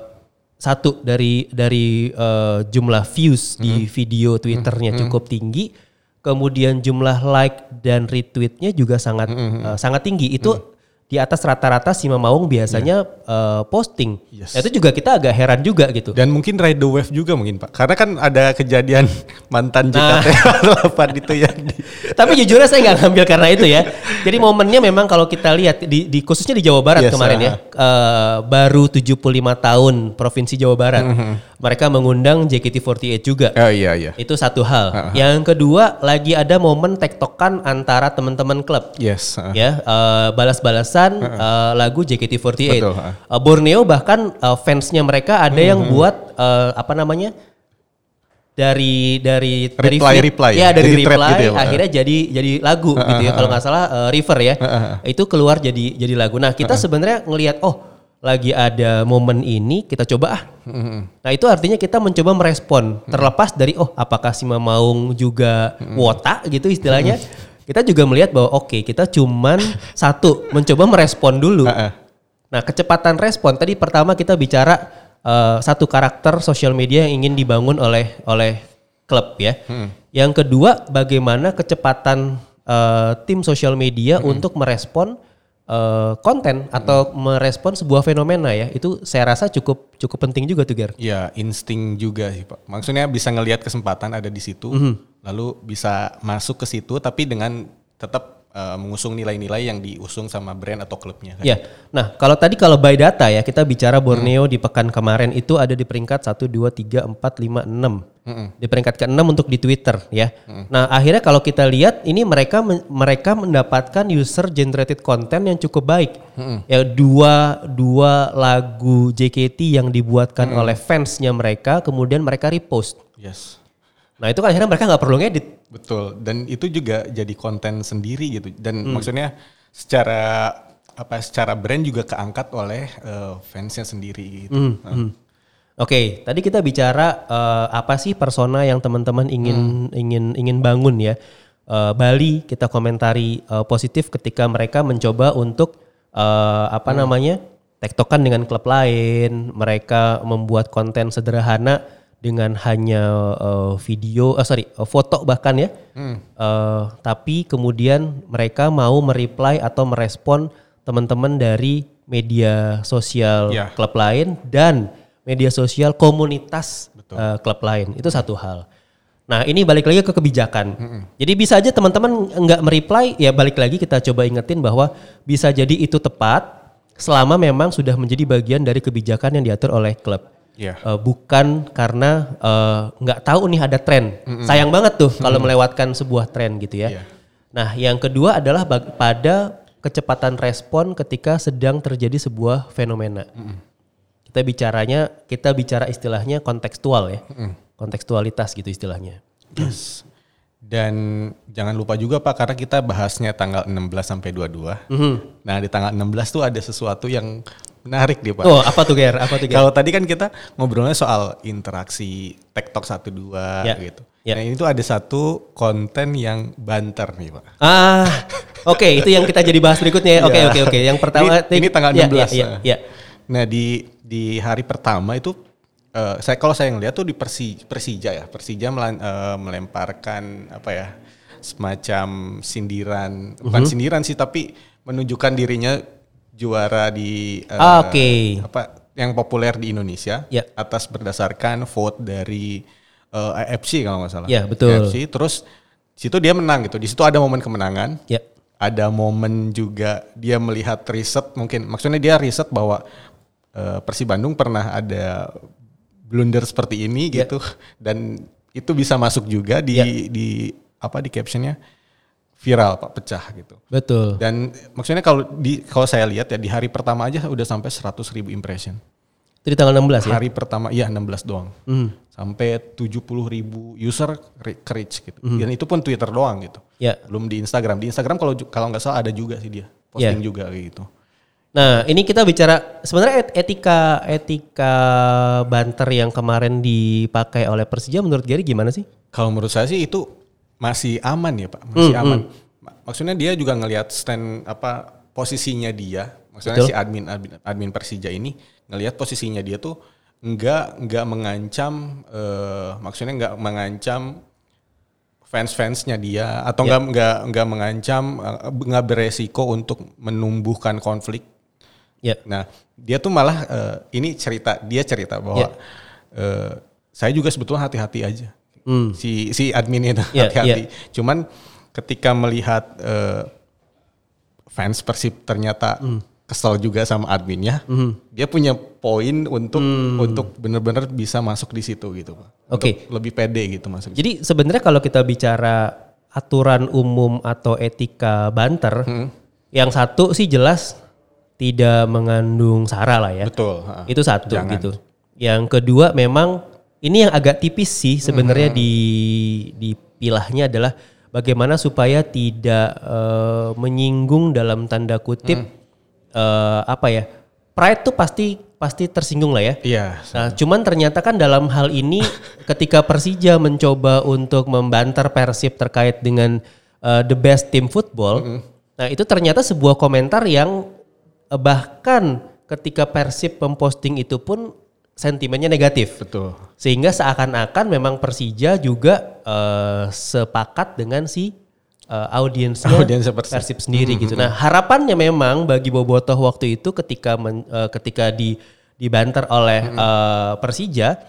A: satu dari dari uh, jumlah views mm-hmm. di video Twitternya mm-hmm. cukup tinggi, kemudian jumlah like dan retweetnya juga sangat mm-hmm. uh, sangat tinggi. Itu mm-hmm di atas rata-rata si Maung biasanya yeah. uh, posting. Yes. Nah, itu juga kita agak heran juga gitu.
B: Dan mungkin ride the wave juga mungkin Pak. Karena kan ada kejadian mantan nah. itu ya.
A: Tapi jujurnya saya nggak ngambil karena itu ya. Jadi momennya memang kalau kita lihat di, di khususnya di Jawa Barat yes, kemarin uh ya. Uh, baru 75 tahun Provinsi Jawa Barat. Mm -hmm. Mereka mengundang JKT48 juga.
B: Oh iya iya.
A: Itu satu hal. Uh -huh. Yang kedua lagi ada momen tektokan antara teman-teman klub.
B: Yes.
A: Uh. Ya, uh, balas-balasan uh, uh, lagu JKT48. Betul, uh. Uh, Borneo bahkan uh, fansnya mereka ada hmm, yang hmm. buat uh, apa namanya? Dari dari
B: reply, dari reply.
A: Ya, ya dari jadi reply gitu ya, akhirnya jadi jadi lagu uh, gitu ya kalau nggak salah uh, River ya. Uh, uh, itu keluar jadi jadi lagu. Nah kita uh, sebenarnya ngelihat oh lagi ada momen ini kita coba ah. Uh, nah itu artinya kita mencoba merespon. Terlepas dari oh apakah si Maung juga wota gitu istilahnya kita juga melihat bahwa oke okay, kita cuman satu mencoba merespon dulu. Nah kecepatan respon tadi pertama kita bicara uh, satu karakter sosial media yang ingin dibangun oleh oleh klub ya. Hmm. Yang kedua bagaimana kecepatan uh, tim sosial media hmm. untuk merespon eh, konten atau merespon sebuah fenomena ya. Itu saya rasa cukup cukup penting juga tuh Ger.
B: Ya insting juga sih pak. Maksudnya bisa ngelihat kesempatan ada di situ, lalu bisa masuk ke situ tapi dengan tetap eh, mengusung nilai-nilai yang diusung sama brand atau klubnya. kan.
A: Ya. Nah, kalau tadi kalau by data ya, kita bicara Borneo di pekan kemarin itu ada di peringkat 1 2 3 4 5 6. Di peringkat ke-6 untuk di Twitter ya. Nah, akhirnya kalau kita lihat ini mereka mereka mendapatkan user generated content yang cukup baik. Ya dua dua lagu JKT yang dibuatkan oleh fansnya mereka kemudian mereka repost.
B: Yes.
A: Nah, itu kan akhirnya mereka nggak perlu ngedit.
B: Betul, dan itu juga jadi konten sendiri gitu. Dan maksudnya secara apa secara brand juga keangkat oleh eh, fansnya sendiri gitu. Nah,
A: Hmm. Oke, tadi kita bicara eh, apa sih persona yang teman-teman ingin ingin ingin bangun ya. Eh, Bali kita komentari eh, positif ketika mereka mencoba untuk eh, apa namanya tektokan dengan klub lain. Mereka membuat konten sederhana dengan hanya eh, video, eh, sorry eh, foto bahkan ya. Eh, tapi kemudian mereka mau mereply atau merespon teman-teman dari media sosial
B: Ya.
A: klub lain dan media sosial komunitas eh, klub lain itu satu hal. Nah ini balik lagi ke kebijakan. Jadi bisa aja teman-teman nggak mereply ya balik lagi kita coba ingetin bahwa bisa jadi itu tepat selama memang sudah menjadi bagian dari kebijakan yang diatur oleh klub.
B: Iya.
A: Eh, bukan karena eh, nggak tahu nih ada tren. Sayang banget tuh kalau melewatkan sebuah tren gitu ya.
B: Iya.
A: Nah yang kedua adalah pada kecepatan respon ketika sedang terjadi sebuah fenomena. Kita bicaranya, kita bicara istilahnya kontekstual ya. Kontekstualitas gitu istilahnya.
B: Yes. Dan jangan lupa juga Pak karena kita bahasnya tanggal 16 sampai 22. Nah, di tanggal 16 tuh ada sesuatu yang menarik nih Pak.
A: Oh, apa tuh Ger? Apa tuh Ger?
B: Kalau tadi kan kita ngobrolnya soal interaksi TikTok 1 2
A: Ya,
B: gitu.
A: ya.
B: Nah, ini tuh ada satu konten yang banter nih, Pak.
A: Ah, oke itu yang kita jadi bahas berikutnya ya. Oke
B: Ya.
A: oke oke. Yang pertama
B: ini, ini tanggal
A: ya,
B: 16.
A: Ya, ya, ya.
B: Nah, di di hari pertama itu eh, saya kalau saya ngeliat tuh di Persi, Persija ya. Persija melan- eh, melemparkan apa ya? semacam sindiran, bukan
A: Mhm.
B: sindiran sih tapi menunjukkan dirinya juara di
A: Ah, oke.
B: apa yang populer di Indonesia
A: Ya.
B: atas berdasarkan vote dari eh, AFC kalau nggak salah.
A: Ya, betul.
B: AFC terus situ dia menang gitu. Di situ ada momen kemenangan
A: Ya.
B: ada momen juga dia melihat riset mungkin maksudnya dia riset bahwa eh, Persib Bandung pernah ada blunder seperti ini
A: Ya.
B: gitu dan itu bisa masuk juga di
A: Ya.
B: di apa di captionnya viral pak pecah gitu
A: Betul.
B: dan maksudnya kalau di kalau saya lihat ya di hari pertama aja udah sampai 100 ribu impression
A: Itu di tanggal 16 ya.
B: hari pertama iya 16 doang
A: Hmm.
B: sampai 70 ribu user ke reach gitu
A: Hmm.
B: dan itu pun Twitter doang gitu
A: Ya.
B: belum di Instagram di Instagram kalau kalau nggak salah ada juga sih dia posting juga kayak gitu
A: Nah, ini kita bicara sebenarnya et- etika etika banter yang kemarin dipakai oleh Persija menurut Gary gimana sih?
B: kalau menurut saya sih itu masih aman ya pak masih
A: Hmm,
B: aman Ma- maksudnya dia juga ngelihat stand apa posisinya dia maksudnya
A: Betul.
B: si admin, admin admin Persija ini ngelihat posisinya dia tuh nggak nggak mengancam eh, maksudnya nggak mengancam fans-fansnya dia atau
A: Ya.
B: nggak nggak nggak mengancam eh, nggak beresiko untuk menumbuhkan konflik
A: Ya.
B: Nah, dia tuh malah eh, ini cerita dia cerita bahwa
A: Ya.
B: eh, saya juga sebetulnya hati-hati aja.
A: Hmm.
B: Si si admin itu
A: Ya,
B: hati-hati. Cuman ketika melihat eh, fans Persib ternyata
A: Hmm.
B: kesel juga sama adminnya, dia punya poin untuk untuk benar-benar bisa masuk di situ gitu, Pak.
A: Hmm. Oke.
B: Untuk lebih pede gitu masuk.
A: Jadi sebenarnya kalau kita bicara aturan umum atau etika banter,
B: Hmm.
A: yang satu sih jelas tidak mengandung sara lah ya.
B: Betul. ha.
A: Itu satu
B: Jangan.
A: gitu. Yang kedua memang ini yang agak tipis sih sebenarnya di dipilahnya adalah bagaimana supaya tidak eh, menyinggung dalam tanda kutip eh, apa ya pride tuh pasti pasti tersinggung lah ya.
B: Iya.
A: Nah, cuman ternyata kan dalam hal ini ketika Persija mencoba untuk membantar Persib terkait dengan uh, the best team football, nah itu ternyata sebuah komentar yang uh, bahkan ketika Persib memposting itu pun sentimennya negatif.
B: Betul.
A: Sehingga seakan-akan memang Persija juga uh, sepakat dengan si uh, audiensnya
B: Audiensnya Persib.
A: Sendiri gitu. Nah harapannya memang bagi Bobotoh waktu itu ketika men- uh, ketika di dibanter oleh uh, Persija,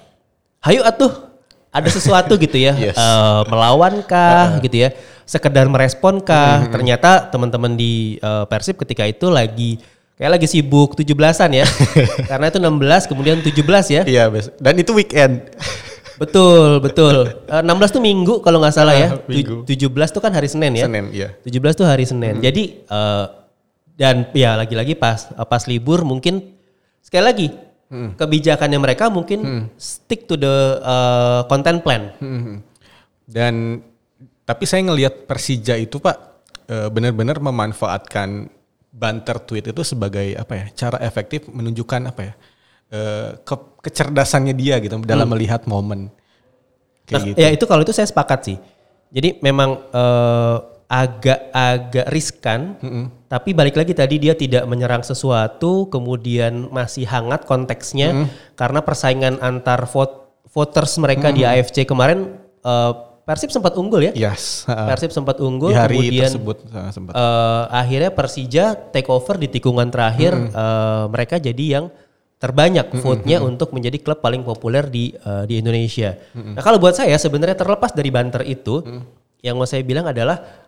A: hayu atuh ada sesuatu gitu ya,
B: Yes.
A: uh, melawankah gitu ya, sekedar meresponkah. Ternyata teman-teman di uh, Persib ketika itu lagi kayak lagi sibuk 17-an ya. Karena itu 16 kemudian 17 ya.
B: Iya, dan itu weekend.
A: Betul, betul. Eh, 16 tuh minggu kalau nggak salah ya.
B: Minggu.
A: Tu- 17 tuh kan hari Senin ya.
B: Senin, iya.
A: 17 tuh hari Senin. Jadi eh, dan ya lagi-lagi pas eh, pas libur mungkin sekali lagi kebijakannya mereka mungkin stick to the eh, content plan.
B: Mhm. Dan tapi saya ngelihat Persija itu Pak benar-benar memanfaatkan banter tweet itu sebagai apa ya cara efektif menunjukkan apa ya eh, ke- kecerdasannya dia gitu dalam melihat momen. Kayak
A: Nah,
B: gitu.
A: ya itu kalau itu saya sepakat sih. Jadi memang eh, agak-agak riskan, tapi balik lagi tadi dia tidak menyerang sesuatu, kemudian masih hangat konteksnya karena persaingan antar vote, voters mereka di AFC kemarin eh, Persib sempat unggul ya.
B: Yes. ha.
A: Persib sempat unggul,
B: di hari
A: kemudian
B: tersebut ha, sempat.
A: eh, akhirnya Persija take over di tikungan terakhir, eh, mereka jadi yang terbanyak vote-nya untuk menjadi klub paling populer di eh, di Indonesia. Nah kalau buat saya sebenarnya terlepas dari banter itu, yang mau saya bilang adalah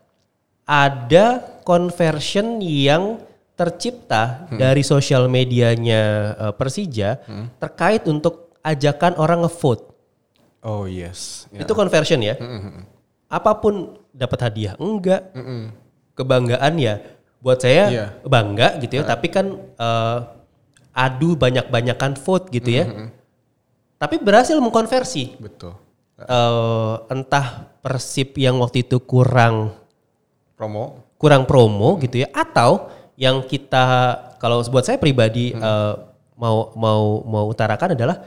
A: ada conversion yang tercipta dari sosial medianya eh, Persija terkait untuk ajakan orang ngevote.
B: Oh yes. Ya.
A: Itu conversion ya. Apa pun dapat hadiah enggak. Kebanggaan ya buat saya
B: Iya.
A: bangga gitu ya, tapi kan eh, adu banyak-banyakan vote gitu ya. Tapi berhasil mengkonversi.
B: Betul.
A: Eh, entah Persib yang waktu itu kurang
B: Promo.
A: kurang promo gitu ya atau yang kita kalau buat saya pribadi eh, mau mau mau utarakan adalah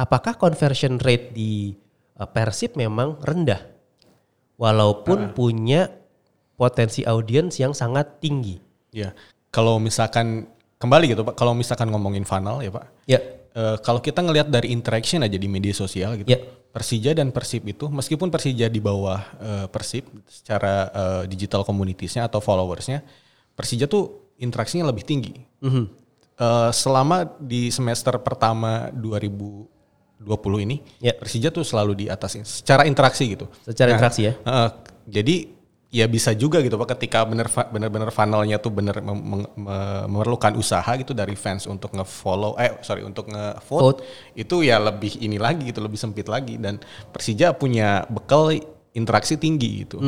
A: apakah conversion rate di eh, Persib memang rendah walaupun punya potensi audiens yang sangat tinggi.
B: Ya. Kalau misalkan kembali gitu Pak, kalau misalkan ngomongin funnel ya Pak.
A: Ya,
B: Eh, kalau kita ngelihat dari interaction aja di media sosial gitu,
A: Ya.
B: Persija dan Persib itu meskipun Persija di bawah eh, Persib secara eh, digital communitiesnya atau followersnya, Persija tuh interaksinya lebih tinggi.
A: Mhm.
B: Eh, selama di semester pertama 2020 ini,
A: Ya.
B: Persija tuh selalu di atas secara interaksi gitu.
A: secara interaksi ya.
B: Eh, jadi ya bisa juga gitu pak ketika bener bener-bener funnelnya tuh bener mem- mem- me- memerlukan usaha gitu dari fans untuk nge-follow eh sorry untuk nge-vote
A: Vote.
B: itu ya lebih ini lagi gitu lebih sempit lagi dan Persija punya bekal interaksi tinggi gitu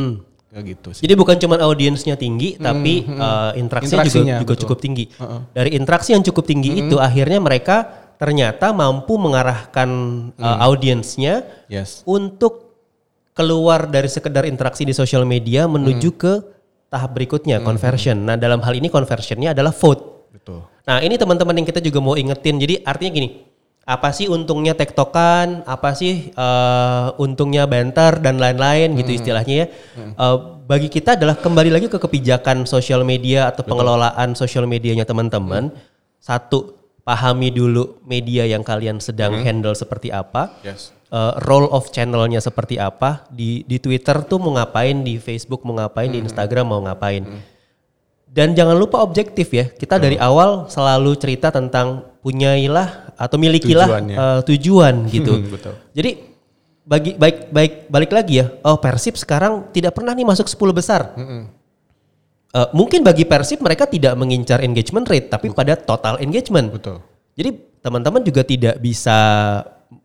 B: kayak gitu sih
A: Jadi bukan cuma audiensnya tinggi, tapi eh, interaksinya juga,
B: Interaksinya,
A: juga
B: betul.
A: cukup tinggi. Dari interaksi yang cukup tinggi itu, akhirnya mereka ternyata mampu mengarahkan eh, audiensnya
B: yes
A: untuk keluar dari sekedar interaksi di sosial media menuju ke tahap berikutnya conversion. Nah dalam hal ini conversionnya adalah vote.
B: betul
A: Nah ini teman-teman yang kita juga mau ingetin. Jadi artinya gini, apa sih untungnya tektokan, apa sih eh, untungnya banter dan lain-lain gitu istilahnya ya. Eh, bagi kita adalah kembali lagi ke kebijakan sosial media atau pengelolaan sosial medianya teman-teman. Satu, pahami dulu media yang kalian sedang handle seperti apa.
B: Yes.
A: Uh, role of channelnya seperti apa. Di di Twitter tuh mau ngapain di Facebook mau ngapain di Instagram mau ngapain. Dan jangan lupa objektif ya. Kita dari awal selalu cerita tentang punyailah atau milikilah
B: Tujuannya.
A: uh, tujuan gitu.
B: Hmm, betul.
A: jadi bagi baik baik balik lagi ya. Oh Persib sekarang tidak pernah nih masuk 10 besar Uh, mungkin bagi Persib mereka tidak mengincar engagement rate tapi pada total engagement
B: betul
A: jadi teman-teman juga tidak bisa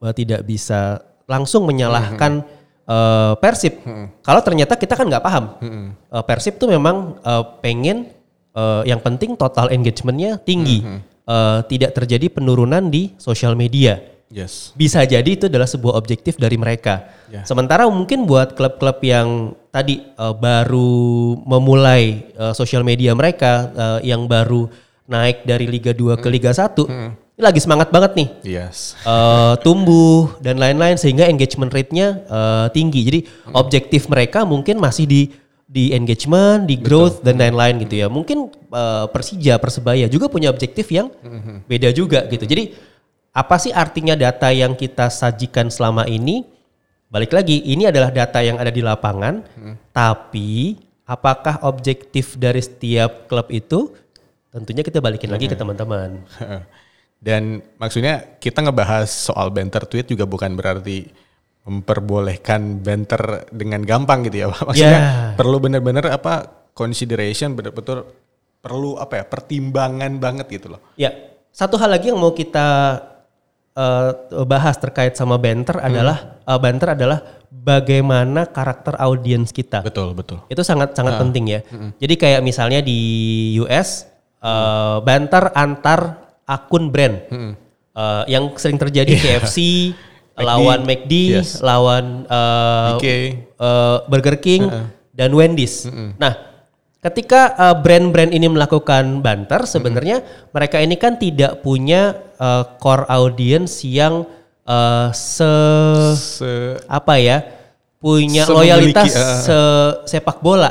A: eh, tidak bisa langsung menyalahkan eh, Persib. Kalau ternyata kita kan nggak paham. Eh, Persib tuh memang eh, pengen eh, yang penting total engagementnya tinggi, Eh, tidak terjadi penurunan di sosial media.
B: yes
A: Bisa jadi itu adalah sebuah objektif dari mereka.
B: Ya.
A: Sementara mungkin buat klub-klub yang tadi eh, baru memulai eh, sosial media mereka eh, yang baru naik dari Liga 2 ke Liga 1, ini lagi semangat banget nih.
B: yes
A: eh, tumbuh dan lain-lain sehingga engagement rate-nya eh, tinggi. Jadi objektif mereka mungkin masih di di engagement, di growth dan lain-lain gitu ya. Mungkin eh, Persija, Persebaya juga punya objektif yang beda juga gitu. Jadi apa sih artinya data yang kita sajikan selama ini? Balik lagi, ini adalah data yang ada di lapangan, tapi apakah objektif dari setiap klub itu? Tentunya kita balikin lagi ke teman-teman.
B: Dan maksudnya kita ngebahas soal banter tweet juga bukan berarti memperbolehkan banter dengan gampang gitu ya. Pak. Maksudnya
A: Ya.
B: perlu benar-benar apa consideration benar-benar perlu apa ya pertimbangan banget gitu loh.
A: Ya, satu hal lagi yang mau kita eh, bahas terkait sama banter adalah eh, banter adalah bagaimana karakter audiens kita.
B: Betul betul.
A: Itu sangat sangat penting ya. Jadi kayak misalnya di US eh, banter antar akun brand Eh, yang sering terjadi KFC lawan McD,
B: Yes.
A: lawan
B: BK.
A: eh, Burger King dan Wendy's. Nah, ketika brand-brand ini melakukan banter, sebenarnya mereka ini kan tidak punya eh, core audience yang eh, se
B: Se
A: apa ya punya
B: Se-
A: loyalitas
B: uh,
A: se- sepak bola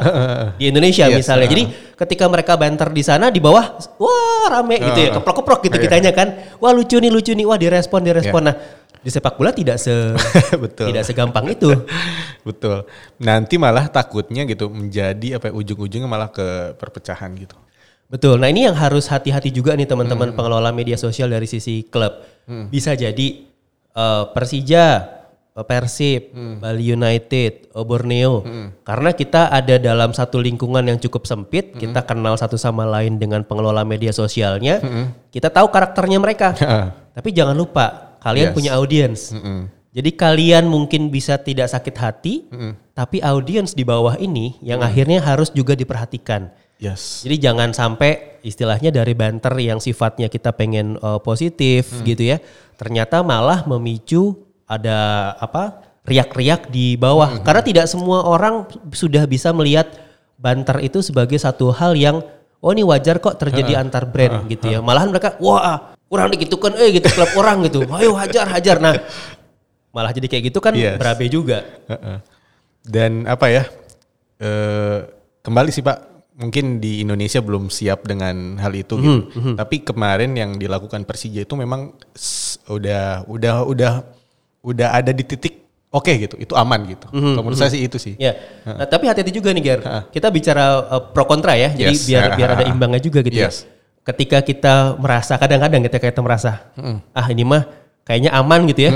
A: di Indonesia
B: Yes,
A: misalnya.
B: uh.
A: Jadi ketika mereka banter di sana di bawah, wah rame gitu ya,
B: Uh.
A: keprok-keprok gitu
B: Iya.
A: kitanya kan. Wah lucu nih lucu nih, wah direspon direspon. Nah di sepak bola tidak se
B: Betul.
A: tidak segampang itu.
B: Betul. Nanti malah takutnya gitu menjadi apa ya, ujung-ujungnya malah ke perpecahan gitu.
A: Betul. Nah ini yang harus hati-hati juga nih teman-teman
B: Hmm.
A: pengelola media sosial dari sisi klub. Bisa jadi eh, Persija, eh, Persib,
B: Hmm.
A: Bali United, Borneo. Karena kita ada dalam satu lingkungan yang cukup sempit,
B: Hmm.
A: kita kenal satu sama lain dengan pengelola media sosialnya. Kita tahu karakternya mereka. Tapi jangan lupa kalian
B: Yes.
A: punya audiens. Jadi kalian mungkin bisa tidak sakit hati, tapi audiens di bawah ini yang
B: Mm.
A: akhirnya harus juga diperhatikan.
B: Yes.
A: Jadi jangan sampai istilahnya dari banter yang sifatnya kita pengen uh, positif
B: Hmm.
A: gitu ya, ternyata malah memicu ada apa riak-riak di bawah.
B: Hmm.
A: Karena tidak semua orang sudah bisa melihat banter itu sebagai satu hal yang oh ini wajar kok terjadi antar brand gitu ya. Malahan mereka wah kurang digitukan eh gitu klub orang gitu. Ayo hajar hajar. Nah malah jadi kayak gitu kan
B: Yes.
A: berabe juga.
B: Dan apa ya? eh kembali sih Pak, mungkin di Indonesia belum siap dengan hal itu gitu. Tapi kemarin yang dilakukan Persija itu memang udah udah udah udah ada di titik oke gitu, itu aman gitu. Kalau menurut saya sih itu sih.
A: Ya. Nah, tapi hati-hati juga nih Ger. Kita bicara uh, pro kontra ya. Jadi
B: Yes.
A: biar biar ada imbangnya juga gitu
B: Yes.
A: ya. Ketika kita merasa kadang-kadang kita kita merasa ah ini mah kayaknya aman gitu ya.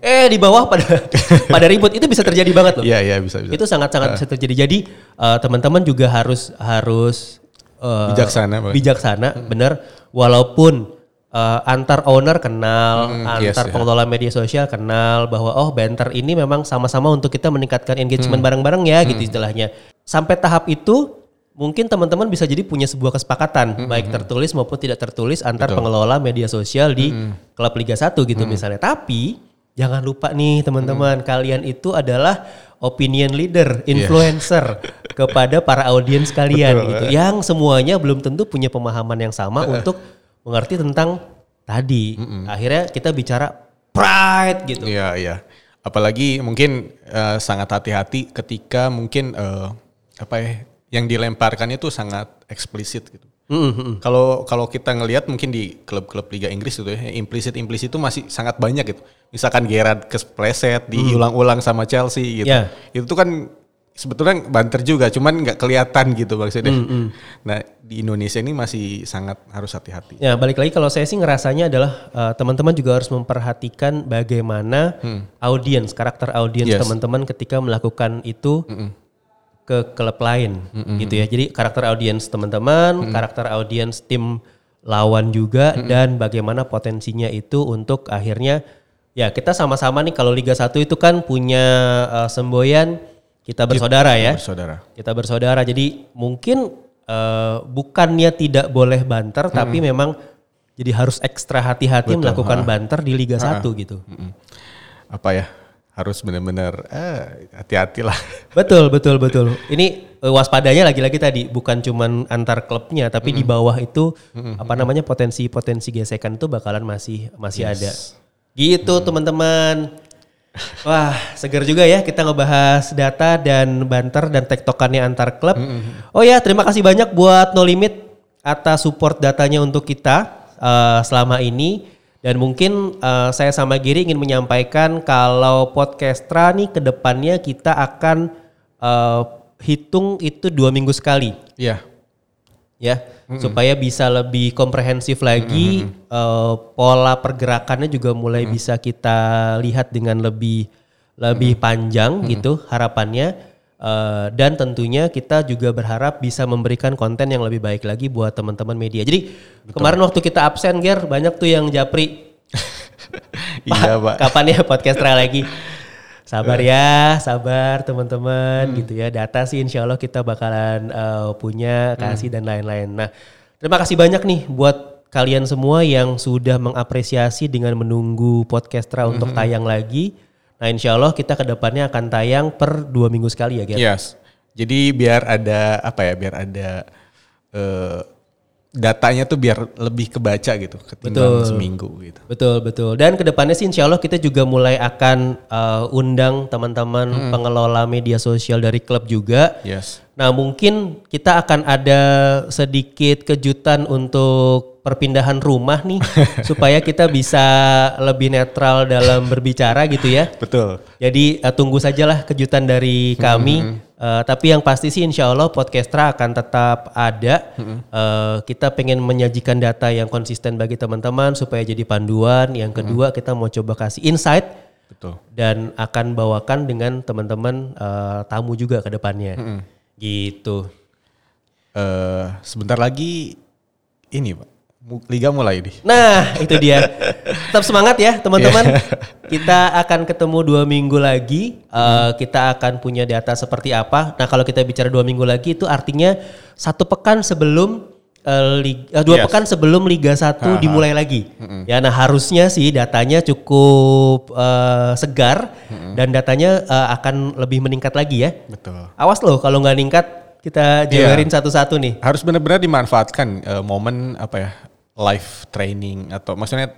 A: Eh di bawah pada pada ribut itu bisa terjadi banget loh.
B: Iya iya bisa bisa.
A: Itu sangat-sangat bisa terjadi. Jadi uh, teman-teman juga harus harus uh,
B: Bijaksana.
A: Bijaksana, bener. Walaupun uh, antar owner kenal,
B: yes,
A: antar
B: ya.
A: pengelola media sosial kenal bahwa oh banter ini memang sama-sama untuk kita meningkatkan engagement bareng-bareng ya gitu istilahnya. Sampai tahap itu mungkin teman-teman bisa jadi punya sebuah kesepakatan baik tertulis maupun tidak tertulis antar pengelola media sosial di klub Liga 1 gitu misalnya. Tapi jangan lupa nih teman-teman kalian itu adalah opinion leader, influencer kepada para audiens kalian
B: Betul,
A: gitu. Yang semuanya belum tentu punya pemahaman yang sama untuk mengerti tentang tadi. Akhirnya kita bicara pride gitu.
B: Iya iya. Apalagi mungkin eh, sangat hati-hati ketika mungkin eh, apa ya yang dilemparkan itu sangat eksplisit gitu. Kalau kalau kita ngelihat mungkin di klub-klub Liga Inggris itu ya implisit implisit itu masih sangat banyak gitu. Misalkan Gerard kespleset diulang-ulang sama Chelsea gitu.
A: Ya.
B: Itu tuh kan sebetulnya banter juga, cuman nggak kelihatan gitu maksudnya. Nah di Indonesia ini masih sangat harus hati-hati.
A: Ya balik lagi kalau saya sih ngerasanya adalah eh, teman-teman juga harus memperhatikan bagaimana audiens, karakter audiens
B: Yes.
A: teman-teman ketika melakukan itu ke klub lain gitu ya. Jadi karakter audiens teman-teman, karakter audiens tim lawan juga dan bagaimana potensinya itu untuk akhirnya ya kita sama-sama nih kalau Liga 1 itu kan punya eh, semboyan kita bersaudara ya.
B: Bersaudara.
A: Kita bersaudara. Jadi mungkin eh, bukannya tidak boleh banter, tapi memang jadi harus ekstra hati-hati melakukan banter di Liga 1 gitu.
B: Mm-mm. Apa ya? Harus benar-benar eh, hati-hati lah.
A: Betul, betul, betul. Ini eh, waspadanya lagi-lagi tadi bukan cuman antar klubnya, tapi di bawah itu apa namanya potensi-potensi gesekan itu bakalan masih masih ada. Gitu teman-teman. Wah, seger juga ya kita ngebahas data dan banter dan tektokannya antar klub. Oh ya, terima kasih banyak buat No Limit atas support datanya untuk kita eh, selama ini. Dan mungkin eh, saya sama Giri ingin menyampaikan kalau podcastra nih ke depannya kita akan eh, hitung itu dua minggu sekali.
B: Iya.
A: ya supaya bisa lebih komprehensif lagi eh, pola pergerakannya juga mulai bisa kita lihat dengan lebih lebih panjang gitu harapannya Eh, dan tentunya kita juga berharap bisa memberikan konten yang lebih baik lagi buat teman-teman media. Jadi kemarin waktu kita absen Ger banyak tuh yang japri
B: Iya, Pak.
A: Kapan ya podcastra lagi? Sabar ya, sabar teman-teman
B: Hmm.
A: gitu ya. Data sih insya Allah kita bakalan eh, punya, kasih
B: Hmm.
A: dan lain-lain. Nah, terima kasih banyak nih buat kalian semua yang sudah mengapresiasi dengan menunggu podcastra untuk
B: Hmm.
A: tayang lagi. Nah, insya Allah kita ke depannya akan tayang per dua minggu sekali ya, Ger.
B: Yes. Jadi biar ada apa ya? Biar ada eh, datanya tuh biar lebih kebaca gitu ketimbang
A: Betul.
B: seminggu gitu.
A: Betul betul. Dan ke depannya sih Insya Allah kita juga mulai akan uh, undang teman-teman
B: Hmm.
A: pengelola media sosial dari klub juga.
B: Yes.
A: Nah mungkin kita akan ada sedikit kejutan untuk perpindahan rumah nih supaya kita bisa lebih netral dalam berbicara gitu ya.
B: Betul.
A: Jadi uh, tunggu sajalah kejutan dari kami. Uh, tapi yang pasti sih insya Allah Podcastra akan tetap ada. Uh, kita pengen menyajikan data yang konsisten bagi teman-teman supaya jadi panduan. Yang kedua kita mau coba kasih insight
B: Betul.
A: dan akan bawakan dengan teman-teman uh, tamu juga ke depannya. Gitu.
B: Eh, sebentar lagi ini Pak. Liga mulai nih.
A: Nah, itu dia. Tetap semangat ya, teman-teman. Kita akan ketemu dua minggu lagi. Eh, kita akan punya data seperti apa. Nah, kalau kita bicara dua minggu lagi itu artinya satu pekan sebelum eh, lig- eh, dua
B: Yes.
A: pekan sebelum Liga 1
B: Ha, ha.
A: dimulai lagi. Ya, nah harusnya sih datanya cukup eh, segar dan datanya eh, akan lebih meningkat lagi ya.
B: Betul.
A: Awas loh kalau nggak ningkat kita
B: Iya.
A: jabarin satu-satu nih.
B: Harus benar-benar dimanfaatkan eh, momen apa ya? Live training atau maksudnya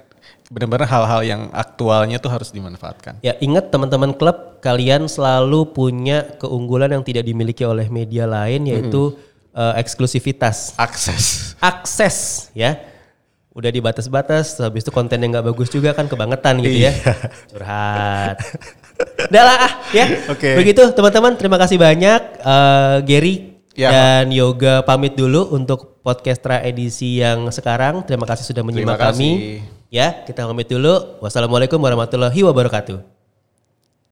B: benar-benar hal-hal yang aktualnya tuh harus dimanfaatkan.
A: Ya ingat teman-teman klub kalian selalu punya keunggulan yang tidak dimiliki oleh media lain yaitu eh, eksklusivitas,
B: Akses.
A: akses ya. Udah dibatas-batas, habis itu konten yang nggak bagus juga kan kebangetan gitu ya. Curhat. Udah lah ah ya.
B: Oke.
A: Begitu teman-teman, terima kasih banyak Eh, Gary
B: Ya,
A: dan Yoga pamit dulu untuk podcastra edisi yang sekarang. Terima kasih sudah menyimak
B: Terima
A: kami. Ya, kita pamit dulu. Wassalamualaikum warahmatullahi wabarakatuh.